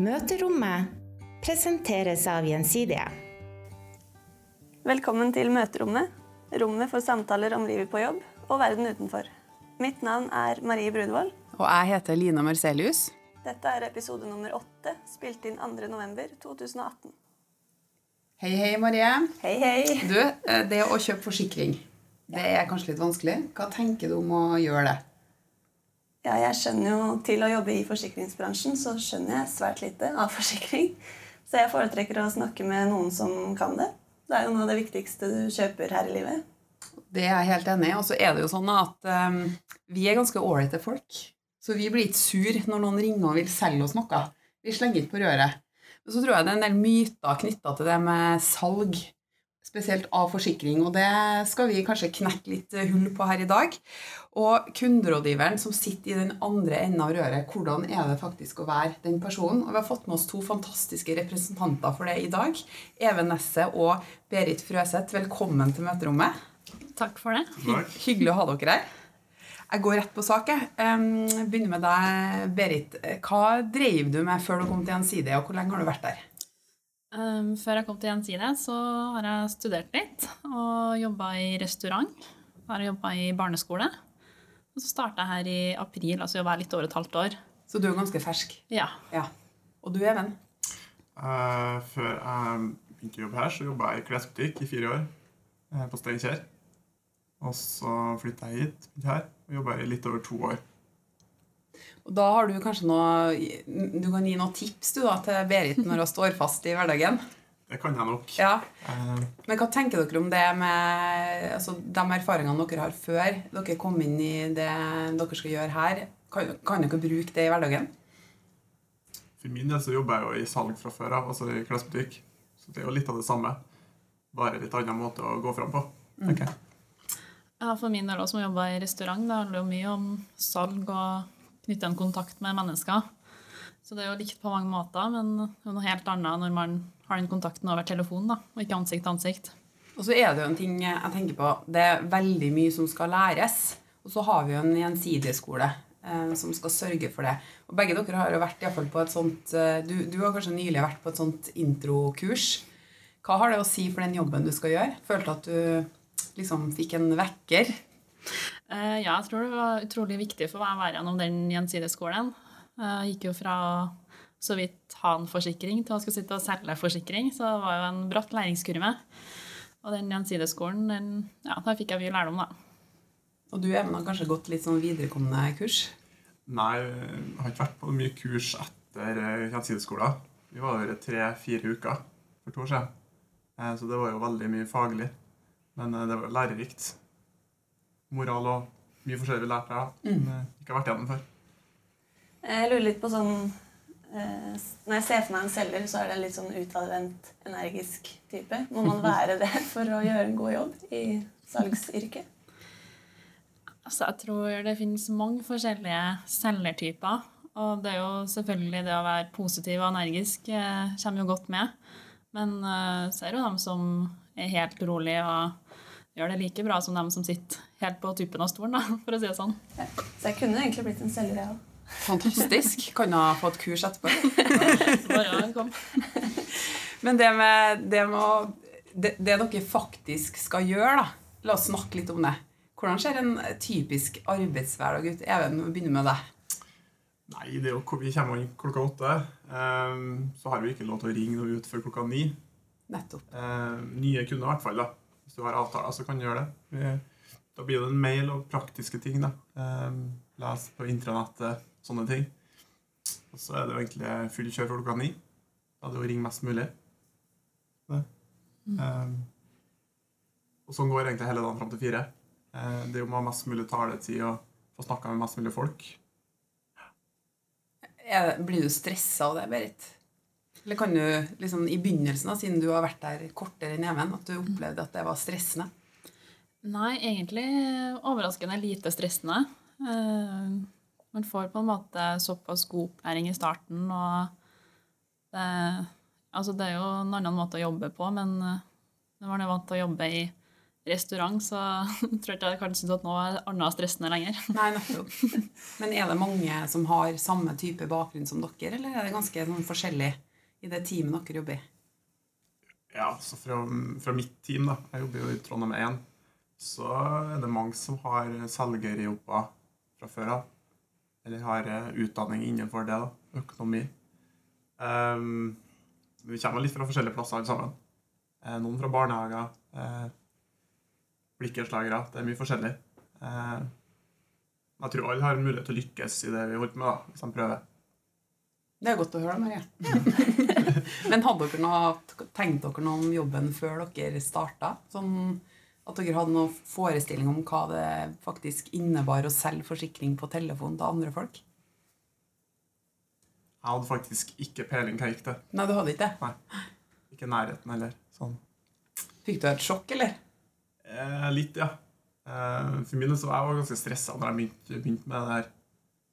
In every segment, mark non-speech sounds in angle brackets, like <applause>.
Møterommet presenteres av Gjensidige. Velkommen til Møterommet, rommet for samtaler om livet på jobb og verden utenfor. Mitt navn er Marie Brudvold. Og jeg heter Lina Marcelius. Dette er episode nummer åtte, spilt inn 2.11.2018. Hei, hei, Marie. Hei, hei. Du, eh, det å kjøpe forsikring, det er kanskje litt vanskelig. Hva tenker du om å gjøre det? Ja, jeg skjønner jo Til å jobbe i forsikringsbransjen så skjønner jeg svært lite av forsikring. Så jeg foretrekker å snakke med noen som kan det. Det er jo noe av det viktigste du kjøper her i livet. Det er jeg helt enig i. Og så er det jo sånn at um, vi er ganske ålreite folk. Så vi blir ikke sur når noen ringer og vil selge oss noe. Vi slenger ikke på røret. Men så tror jeg det er en del myter knytta til det med salg, spesielt av forsikring. Og det skal vi kanskje knekke litt hull på her i dag. Og kunderådgiveren som sitter i den andre enden av røret, hvordan er det faktisk å være den personen? Og vi har fått med oss to fantastiske representanter for det i dag. Even Nesset og Berit Frøseth, velkommen til møterommet. Takk for det. Hyggelig å ha dere her. Jeg går rett på sak. jeg. Begynner med deg, Berit. Hva drev du med før du kom til Gjensidige, og hvor lenge har du vært der? Um, før jeg kom til Gjensidige, så har jeg studert litt og jobba i restaurant. Har jeg jobba i barneskole. Og så starta jeg her i april, altså jobba litt over et halvt år. Så du er ganske fersk? Ja. ja. Og du, Even? Uh, før jeg begynte å jobbe her, så jobba jeg i klesbutikk i fire år uh, på Steinkjer. Og så flytta jeg hit her og jobba i litt over to år. Og da har du kanskje noe Du kan gi noen tips du da til Berit når hun står fast i hverdagen? Det kan jeg nok. Ja. Men hva tenker dere om det med altså, de erfaringene dere har før dere kom inn i det dere skal gjøre her? Kan, kan dere bruke det i hverdagen? For min del så jobber jeg jo i salg fra før av, altså i klesbutikk. Så det er jo litt av det samme. Bare litt annen måte å gå fram på. tenker jeg. Ja, For min del også, som jobber i restaurant, det handler jo mye om salg og knytte en kontakt med mennesker. Så det er jo likt på mange måter, men det er noe helt annet når man har den kontakten over telefon, da, og ikke ansikt til ansikt. Og så er det jo en ting jeg tenker på. Det er veldig mye som skal læres. Og så har vi jo en gjensidigskole eh, som skal sørge for det. Og begge dere har jo vært i fall på et sånt eh, du, du, har kanskje nylig vært på et sånt introkurs. Hva har det å si for den jobben du skal gjøre? Følte at du liksom fikk en vekker? Eh, ja, jeg tror det var utrolig viktig for meg å være gjennom den gjensidigeskolen. Jeg gikk jo fra å så vidt ha en forsikring til å skulle sitte og selge forsikring, så det var jo en bratt læringskurve. Og den gjensideskolen, den, ja, der fikk jeg mye lærdom, da. Og du Even, har kanskje gått litt sånn viderekommende kurs? Nei, jeg har ikke vært på mye kurs etter gjensideskolen. Vi var der tre-fire uker for to år siden. Så det var jo veldig mye faglig. Men det var lærerikt. Moral og mye forskjellig vi lærte av. Mm. Ikke har vært gjennom før. Jeg lurer litt på sånn Når jeg ser for meg en selger, så er det en litt sånn utadvendt, energisk type. Må man være det for å gjøre en god jobb i salgsyrket? Altså, jeg tror det finnes mange forskjellige selgertyper. Og det er jo selvfølgelig det å være positiv og energisk eh, kommer jo godt med. Men uh, så er det jo dem som er helt rolig og gjør det like bra som dem som sitter helt på tuppen av stolen, da, for å si det sånn. Ja. Så jeg kunne egentlig blitt en selger, jeg òg. Fantastisk. Kan ha fått kurs etterpå. <laughs> Bare kom. Men det med, det, med det, det, dere faktisk skal gjøre, da. La oss snakke litt om det. Hvordan ser en typisk arbeidshverdag ut? Even, vi begynner med deg. Nei, det er jo, Vi kommer inn klokka åtte. Um, så har vi ikke lov til å ringe noe ut før klokka ni. Nettopp. Um, nye kunder, i hvert fall. da. Hvis du har avtaler, så kan du gjøre det. Da blir det en mail og praktiske ting. da. Um, les på intranettet, sånne ting. Og så er det jo egentlig full kjør for klokka ni. Da er det å ringe mest mulig. Mm. og sånn går egentlig hele dagen fram til fire. Uh, det er jo å ha mest mulig taletid og få snakka med mest mulig folk. Blir du stressa av det, Berit? Eller kan du liksom i begynnelsen, da, siden du har vært der kortere enn Even, at du opplevde at det var stressende? Nei, egentlig overraskende lite stressende. Man får på en måte såpass god opplæring i starten, og det, altså det er jo en annen måte å jobbe på, men når man er vant til å jobbe i restaurant, så <laughs> tror jeg ikke jeg kan synes at nå er annet stressende lenger. Nei, nettopp. Men er det mange som har samme type bakgrunn som dere, eller er det ganske sånn forskjellig i det teamet dere jobber i? Ja, så fra, fra mitt team, da, jeg jobber jo i Trondheim 1, så er det mange som har selgerjobber fra før av. Eller har eh, utdanning innenfor det, da, økonomi. Um, vi kommer litt fra forskjellige plasser alle sammen. Eh, noen fra barnehager, Uh, blikkenslagere. Det er mye forskjellig. Uh, jeg tror alle har mulighet til å lykkes i det vi holder på med, da, hvis de prøver. Det er godt å høre, Marie. <laughs> Men hadde dere noe, tenkt dere noe om jobben før dere starta? Sånn at dere hadde noen forestilling om hva det faktisk innebar å selge forsikring på telefon til andre folk? Jeg hadde faktisk ikke peiling hva gikk til. Nei, du hadde ikke det? Nei. Ikke nærheten heller. Sånn. Fikk du et sjokk, eller? Eh, litt, ja. Eh, for min del så var jeg ganske stressa når jeg begynte, begynte med det her.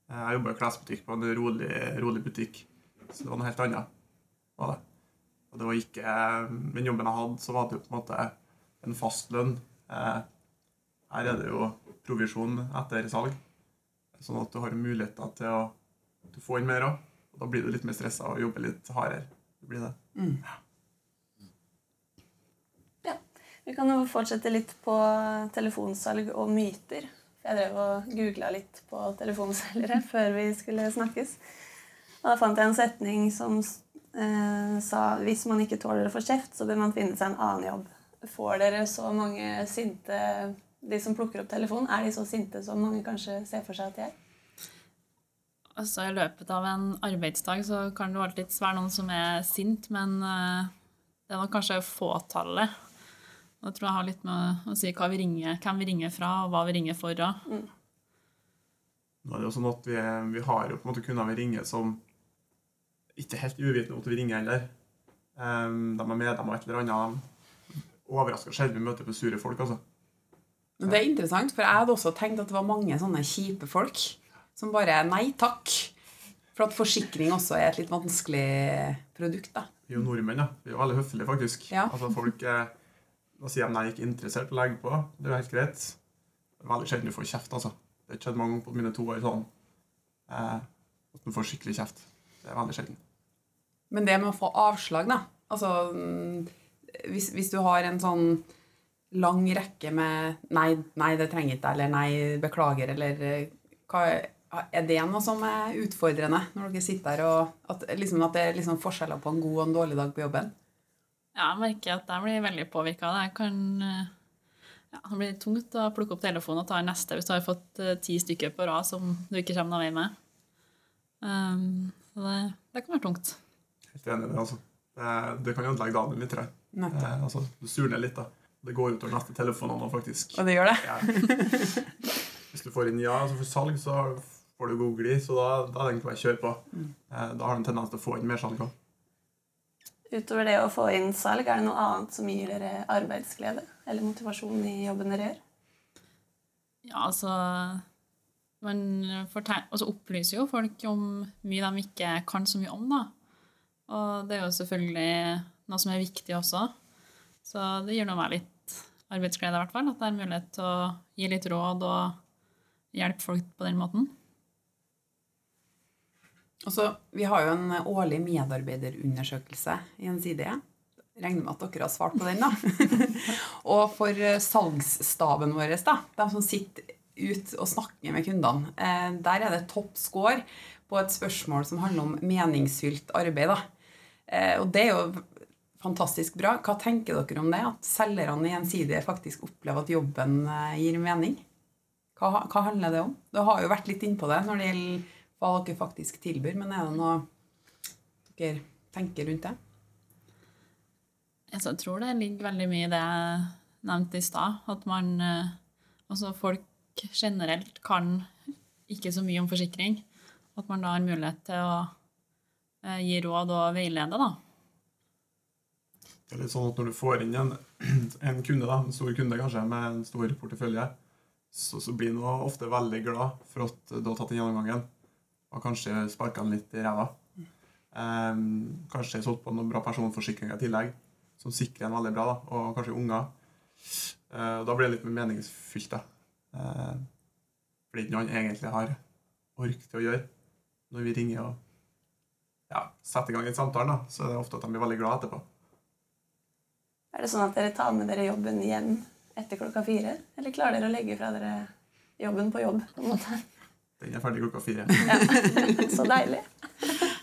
Eh, jeg jobba i klesbutikk på en rolig, rolig, butikk, så det var noe helt annet. Var det. Og det var ikke Den jobben jeg hadde, så var det jo på en måte en fast lønn. Eh, her er det jo provisjon etter salg, sånn at du har muligheter til å, du får få inn mer òg. Og da blir du litt mer stressa og jobber litt hardere. Det blir det. Mm. Ja. Vi kan jo fortsette litt på telefonsalg og myter. Jeg drev og googla litt på telefonselgere <laughs> før vi skulle snakkes. Og da fant jeg en setning som eh, sa hvis man ikke tåler å få kjeft, så bør man finne seg en annen jobb. Får dere så mange sinte De som plukker opp telefonen, er de så sinte som mange kanskje ser for seg at de er? Altså, I løpet av en arbeidsdag så kan det alltid være noen som er sint, men uh, det er nok kanskje fåtallet. Det tror jeg har litt med å si vi ringer, hvem vi ringer fra, og hva vi ringer for. Mm. Nå er det jo sånn at vi, vi har jo på en måte kunder vi ringer som ikke helt uvitende om at vi ringer heller. Um, de er medlemmer av et eller annet. Overraska sjelden vi møter på sure folk, altså. Det er interessant, for jeg hadde også tenkt at det var mange sånne kjipe folk som bare Nei takk. For at forsikring også er et litt vanskelig produkt, da. Vi er jo nordmenn, da. Vi er jo veldig høflige, faktisk. Ja. Altså folk eh, Nå sier de nei, ikke interessert i å legge på. Det er jo helt greit. Veldig sjelden du får kjeft, altså. Det har skjedd mange ganger på mine to år sånn eh, at du får skikkelig kjeft. Det er veldig sjelden. Men det med å få avslag, da Altså mm, hvis, hvis du har en sånn lang rekke med 'nei, nei, det trenger ikke', eller 'nei, beklager', eller eh, hva Er det noe som er utfordrende når dere sitter der og At, liksom, at det er liksom forskjeller på en god og en dårlig dag på jobben? Ja, jeg merker at jeg blir veldig påvirka av det. Jeg kan uh, ja, Det blir tungt å plukke opp telefonen og ta neste hvis du har fått uh, ti stykker på rad som du ikke kommer noen vei med. Um, så det, det kan være tungt. Helt enig i det, altså. Det, det kan ødelegge dagen litt. Eh, altså, du surner litt, da. Det går utover neste telefonene nå, faktisk. Og det gjør det? Ja. <laughs> Hvis du får inn ja, altså for salg, så får du Google i, så da, da er det egentlig bare å kjøre på. Eh, da har du en tendens til å få inn mer salg òg. Utover det å få inn salg, er det noe annet som gir dere arbeidsglede eller motivasjon i jobben dere gjør? Ja, altså Man altså opplyser jo folk om mye de ikke kan så mye om, da. Og det er jo selvfølgelig noe som er viktig også. Så det gir nå meg litt arbeidsglede, i hvert fall. At det er mulighet til å gi litt råd og hjelpe folk på den måten. Altså, vi har jo en årlig medarbeiderundersøkelse i en side. Regner med at dere har svart på den. da. <laughs> og for eh, salgsstaben vår, da, de som sitter ut og snakker med kundene, eh, der er det topp score på et spørsmål som handler om meningsfylt arbeid. da. Eh, og det er jo fantastisk bra. Hva tenker dere om det? At selgerne i Gjensidige faktisk opplever at jobben gir mening? Hva, hva handler det om? Du har jo vært litt innpå det når det gjelder hva dere faktisk tilbyr, men er det noe dere tenker rundt det? Altså, jeg tror det ligger veldig mye i det jeg nevnte i stad. At man eh, Altså folk generelt kan ikke så mye om forsikring. At man da har mulighet til å eh, gi råd og veilede, da. Det er litt sånn at når du får inn en, <clears throat> en kunde, da, en stor kunde kanskje, med en stor portefølje, så, så blir du ofte veldig glad for at du har tatt den gjennomgangen, og kanskje sparka den litt i ræva. Um, kanskje solgt på noen bra personforsikringer i tillegg, som sikrer en veldig bra, da, og kanskje unger. Uh, da blir det litt mer meningsfylt, da. Uh, for det er ikke noe han egentlig har ork til å gjøre når vi ringer og ja, setter i gang en samtale, da, så er det ofte at de blir veldig glad etterpå. Er det sånn at dere tar med dere jobben hjem etter klokka fire? Eller klarer dere å legge fra dere jobben på jobb? på en måte? Den er ferdig klokka fire. Ja. <laughs> Så deilig.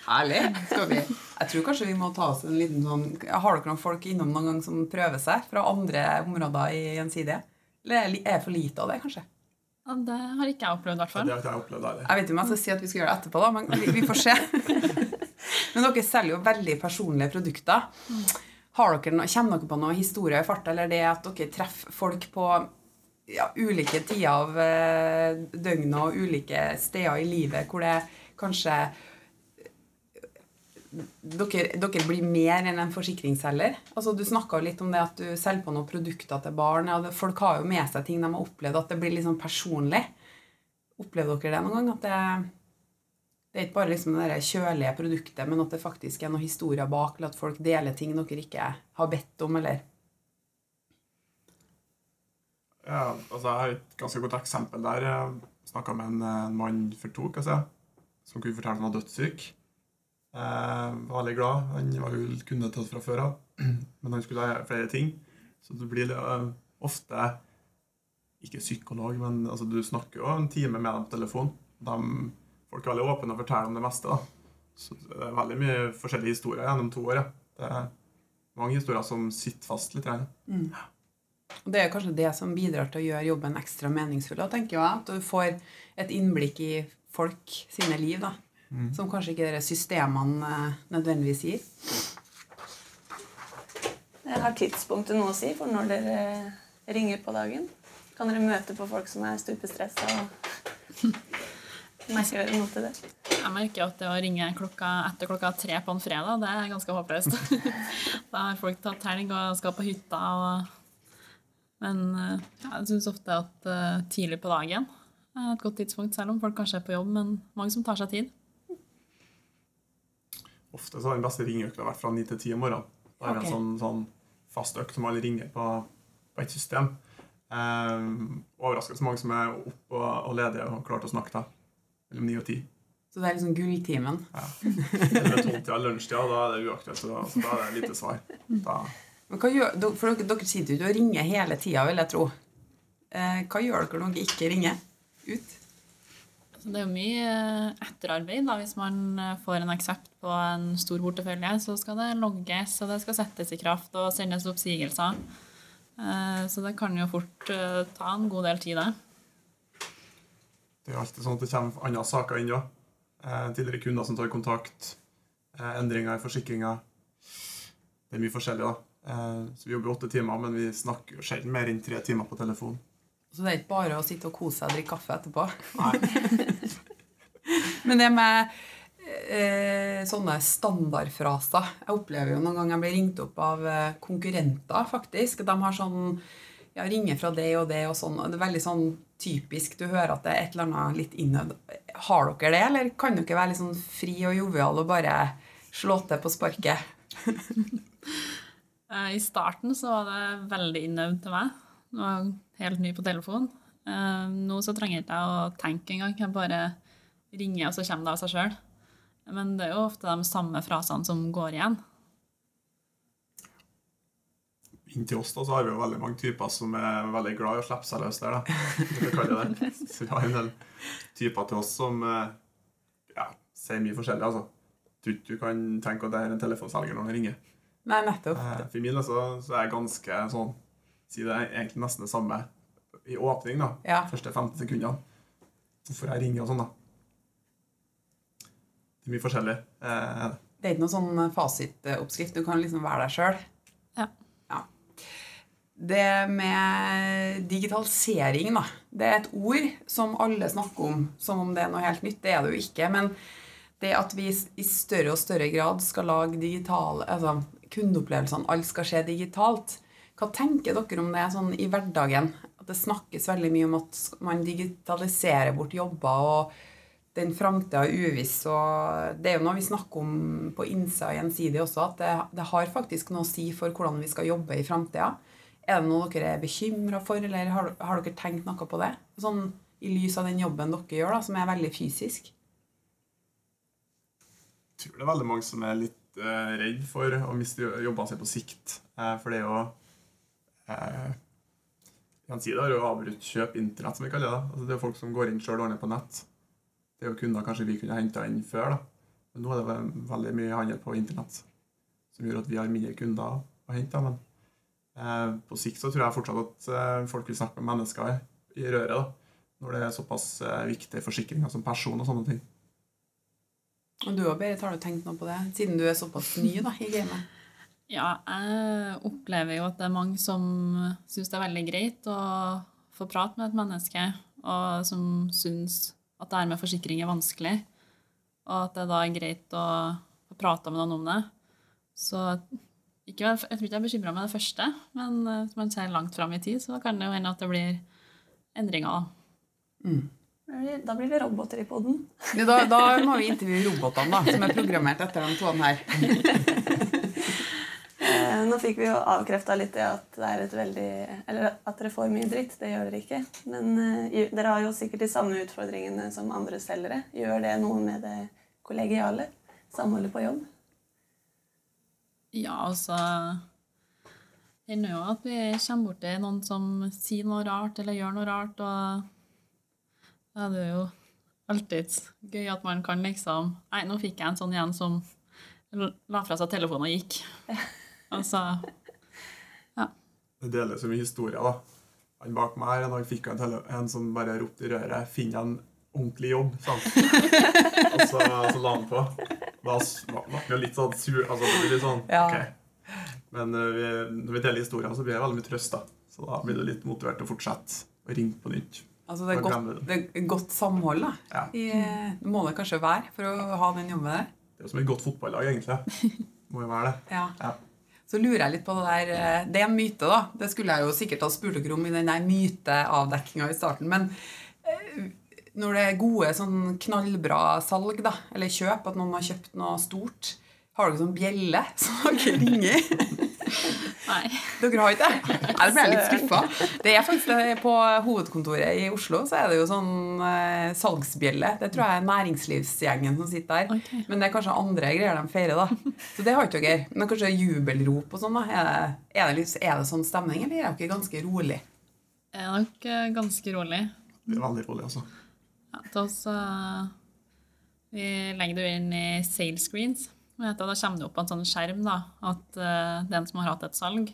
Herlig. Skal vi Jeg tror kanskje vi må ta oss en liten sånn Har dere noen folk innom noen gang som prøver seg fra andre områder i Gjensidige? Eller er det for lite av det, kanskje? Ja, det har ikke jeg opplevd, i hvert fall. det har ikke jeg opplevd heller. Jeg vet ikke om jeg skal si at vi skal gjøre det etterpå, da, men vi, vi får se. <laughs> men dere selger jo veldig personlige produkter. Har dere kommer dere på noen historier i farta, eller det at dere treffer folk på ja, ulike tider av eh, døgnet og ulike steder i livet hvor det kanskje dere, dere blir mer enn en forsikringsselger. Altså, du snakka litt om det at du selger på noen produkter til barn. Ja, folk har jo med seg ting de har opplevd, at det blir sånn personlig. Opplever dere det noen gang? At det, det er ikke bare liksom det kjølige produktet, men at det faktisk er noen historier bak, eller at folk deler ting dere ikke har bedt om, eller Ja, altså Jeg har et ganske godt eksempel der. Jeg snakka med en, eh, en mann for to uker siden som kunne fortelle at han var dødssyk. Eh, var veldig glad. Han var jo kunde til oss fra før av, <clears throat> men han skulle ha flere ting. Så du blir uh, ofte ikke psykolog, men altså, du snakker jo en time med dem på telefon. De, folk er veldig åpne og forteller om det meste. da. Så det er veldig mye forskjellige historier gjennom to år. Ja. Det er mange historier som sitter fast litt. Ja. Og det er kanskje det som bidrar til å gjøre jobben ekstra meningsfull. Da tenker jeg At du får et innblikk i folk sine liv, da. Som kanskje ikke de systemene eh, nødvendigvis gir. Jeg Har tidspunktet noe å si for når dere ringer på dagen? Kan dere møte på folk som er stupestressa? og <laughs> Merker dere noe til det? Jeg merker at det å ringe klokka, etter klokka tre på en fredag, det er ganske håpløst. <laughs> da har folk tatt helg og skal på hytta. Og... Men eh, ja, jeg syns ofte at eh, tidlig på dagen er et godt tidspunkt, selv om folk kanskje er på jobb, men mange som tar seg tid. Ofte så har den beste ringeøkta vært fra 9 til 10 om morgenen. Da er det okay. en sånn, sånn fast økt som alle ringer på, på et system. Eh, overraskende mange som er oppe og, og ledige og klare til å snakke da. Mellom 9 og 10. Så det er liksom gulltimen. Eller 12 til lunsjtida, da er det uaktuelt. Så, så da er det lite svar. Da, Men hva gjør, for dere, dere sitter jo ikke og ringer hele tida, vil jeg tro. Eh, hva gjør dere når dere ikke ringer ut? Så det er jo mye eh, etterarbeid. da. Hvis man eh, får en aksept på en stor portefølje, så skal det logges, og det skal settes i kraft og sendes oppsigelser. Eh, Så det kan jo fort ta en god del tid, det. det er jo alltid sånn at det kommer andre saker inn òg. Tidligere kunder som tar kontakt. Eh, endringer i forsikringer. Det er mye forskjellig, da. Eh, så vi jobber åtte timer, men vi snakker jo sjelden mer enn tre timer på telefon. Så det er ikke bare å sitte og kose seg og drikke kaffe etterpå. Nei. <laughs> Men det med eh, sånne standardfraser Jeg opplever jo noen ganger jeg blir ringt opp av eh, konkurrenter, faktisk. De har sånn ja, ringer fra det og det og sånn. Det er veldig sånn typisk. Du hører at det er et eller annet litt innøvd. Har dere det, eller kan dere være litt sånn fri og jovial og bare slå til på sparket? <laughs> Eh, I starten så var det veldig innøvd til meg. Nå er Jeg helt ny på telefon. Eh, Nå så trenger jeg ikke å tenke engang. Jeg bare ringer, og så kommer det av seg sjøl. Men det er jo ofte de samme frasene som går igjen. Inntil oss da, så har vi jo veldig mange typer som er veldig glad i å slippe seg løs der. da. Det. <laughs> Så vi har en del typer til oss som eh, ja, sier mye forskjellig. altså. Tror ikke du kan tenke at det er en telefonselger når han ringer. Nei, nettopp. Eh, For min del så, så er jeg ganske sånn Si det er egentlig nesten det samme i åpning, da. Ja. Første 15 sekundene. Hvorfor jeg ringer og sånn, da. Det er mye forskjellig. Eh, Det er ikke noen sånn fasitoppskrift. Du kan liksom være deg sjøl. Ja. Ja. Det med digitalisering, da. Det er et ord som alle snakker om som om det er noe helt nytt. Det er det jo ikke. Men det at vi i større og større grad skal lage digitale altså kundeopplevelsene, alt skal skje digitalt. Hva tenker dere om det sånn i hverdagen? At det snakkes veldig mye om at man digitaliserer bort jobber, og den framtida er uviss. Og det er jo noe vi snakker om på innsida gjensidig også, at det, det har faktisk noe å si for hvordan vi skal jobbe i framtida. Er det noe dere er bekymra for, eller har, har dere tenkt noe på det? Sånn i lys av den jobben dere gjør, da, som er veldig fysisk. Jeg tror det er veldig mange som er litt eh, redd for å miste jobbene sine på sikt. Eh, for det er jo eh, det har jo avbrutt kjøp internett, som vi kaller det. Altså, det er jo folk som går inn sjøl og ordner på nett. Det er jo kunder kanskje vi kunne henta inn før. da. Men nå er det veldig mye handel på internett som gjør at vi har mindre kunder å hente. Men eh, på sikt så tror jeg fortsatt at eh, folk vil snakke med mennesker i røret. da, Når det er såpass eh, viktige forsikringer som person og sånne ting. Og du òg, Berit, har du tenkt noe på det? Siden du er såpass ny da, i gamet. Ja, jeg opplever jo at det er mange som syns det er veldig greit å få prate med et menneske, og som syns at det her med forsikring er vanskelig, og at det da er greit å få prate med noen om det. Så ikke, jeg tror ikke jeg er bekymra med det første, men hvis man ser langt fram i tid, så kan det jo hende at det blir endringer. da. Mm. Da blir det roboter i poden. Ja, da, da må vi intervjue robotene, da, som er programmert etter de to her. <laughs> Eh, Nå fikk vi jo avkrefta litt det at det er et veldig Eller at dere får mye dritt. Det gjør dere ikke. Men eh, dere har jo sikkert de samme utfordringene som andre selgere. Gjør det noe med det kollegiale? Samholdet på jobb? Ja, altså Det hender jo at vi kommer borti noen som sier noe rart eller gjør noe rart, og da er jo alltid gøy at man kan liksom Nei, nå fikk jeg en sånn igjen som la fra seg telefonen og gikk. <laughs> Altså Det deler så mye historier, da. Han bak meg her en dag fikk en, tele en som bare ropte i røret 'Finn deg en ordentlig jobb', sa han. <laughs> og så, så la han på. Da ble jeg litt sånn sur. Altså, det blir litt sånn, Ja. ok. Men eh, vi, når vi deler historier, så blir det veldig mye trøst, da. Så da blir du litt motivert til å fortsette å ringe på nytt. Altså, det, er godt, det. er godt samhold, da. Ja. I, det må det kanskje være for å ha den jobben der. Det er jo som et godt fotballag, egentlig. <laughs> Må jo være det. Ja. Ja. Så lurer jeg litt på det der eh, Det er en myte, da. Det skulle jeg jo sikkert ha spurt dere om i den der myteavdekkinga i starten. Men eh, når det er gode, sånn knallbra salg, da, eller kjøp, at noen har kjøpt noe stort, har dere sånn bjelle som dere ringer? <laughs> <laughs> Nei. Dere har ikke det? <laughs> Nei, det ble jeg litt skuffa. Det er faktisk det På hovedkontoret i Oslo så er det jo sånn eh, salgsbjelle. Det tror jeg er næringslivsgjengen som sitter der. Okay. Men det er kanskje andre greier de feirer, da. <laughs> Så det har ikke dere. Men kanskje jubelrop og sånn, da. Er det, er, det, litt- er det sånn stemning, eller er dere ganske rolig? Jeg er nok eh, ganske rolig. Det er veldig rolig, altså. Ja, til oss uh, Vi legger det inn i sales screens. Og Da kommer det opp en sånn skjerm da, at er den som har hatt et salg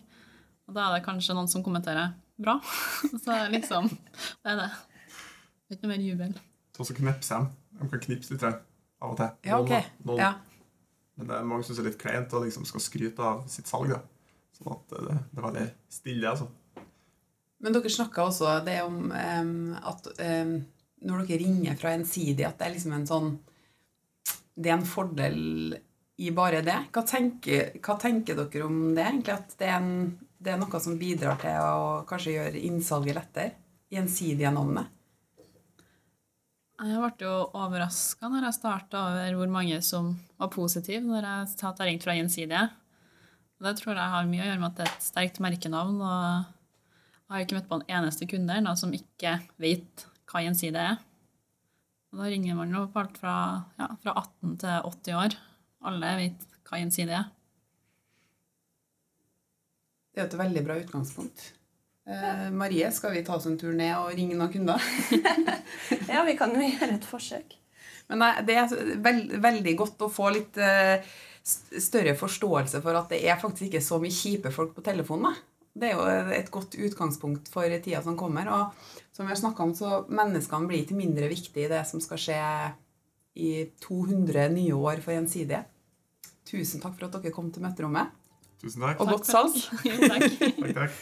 Og da er det kanskje noen som kommenterer 'bra'. <laughs> Så liksom Det er det. Det er ikke noe mer jubel. Så også knipser de. De kan knipse litt av og til. Ja, Noen, ok. da. Noen. Ja. Men det er mange som er litt kleint og liksom skal skryte av sitt salg. da. Sånn at det, det er veldig stille. altså. Men dere snakka også det om um, at um, når dere ringer fra Gjensidig, at det er liksom en sånn Det er en fordel i bare det. Hva tenker, hva tenker dere om det, egentlig? At det er, en, det er noe som bidrar til å kanskje gjøre innsalget lettere? Gjensidige navnet? Jeg ble jo overraska når jeg starta over hvor mange som var positive når jeg jeg ringte fra Gjensidige. Og Det tror jeg har mye å gjøre med at det er et sterkt merkenavn. og Jeg har ikke møtt på en eneste kunde ennå som ikke vet hva Gjensidige er. Og Da ringer man jo på alt fra, ja, fra 18 til 80 år. Alle vet hva gjensidig er. Det er jo et veldig bra utgangspunkt. Eh, Marie, skal vi ta oss en tur ned og ringe noen kunder? <laughs> Ja, vi kan jo gjøre et forsøk. Men nei, det er veld, veldig godt å få litt eh, større forståelse for at det er faktisk ikke så mye kjipe folk på telefonen. da. Det er jo et godt utgangspunkt for tida som kommer. Og som vi har snakka om, så menneskene blir ikke mindre viktige i det som skal skje i 200 nye år for Gjensidige. Tusen takk for at dere kom til møterommet. Tusen takk. Og Takk godt salg. <laughs> takk. takk, takk.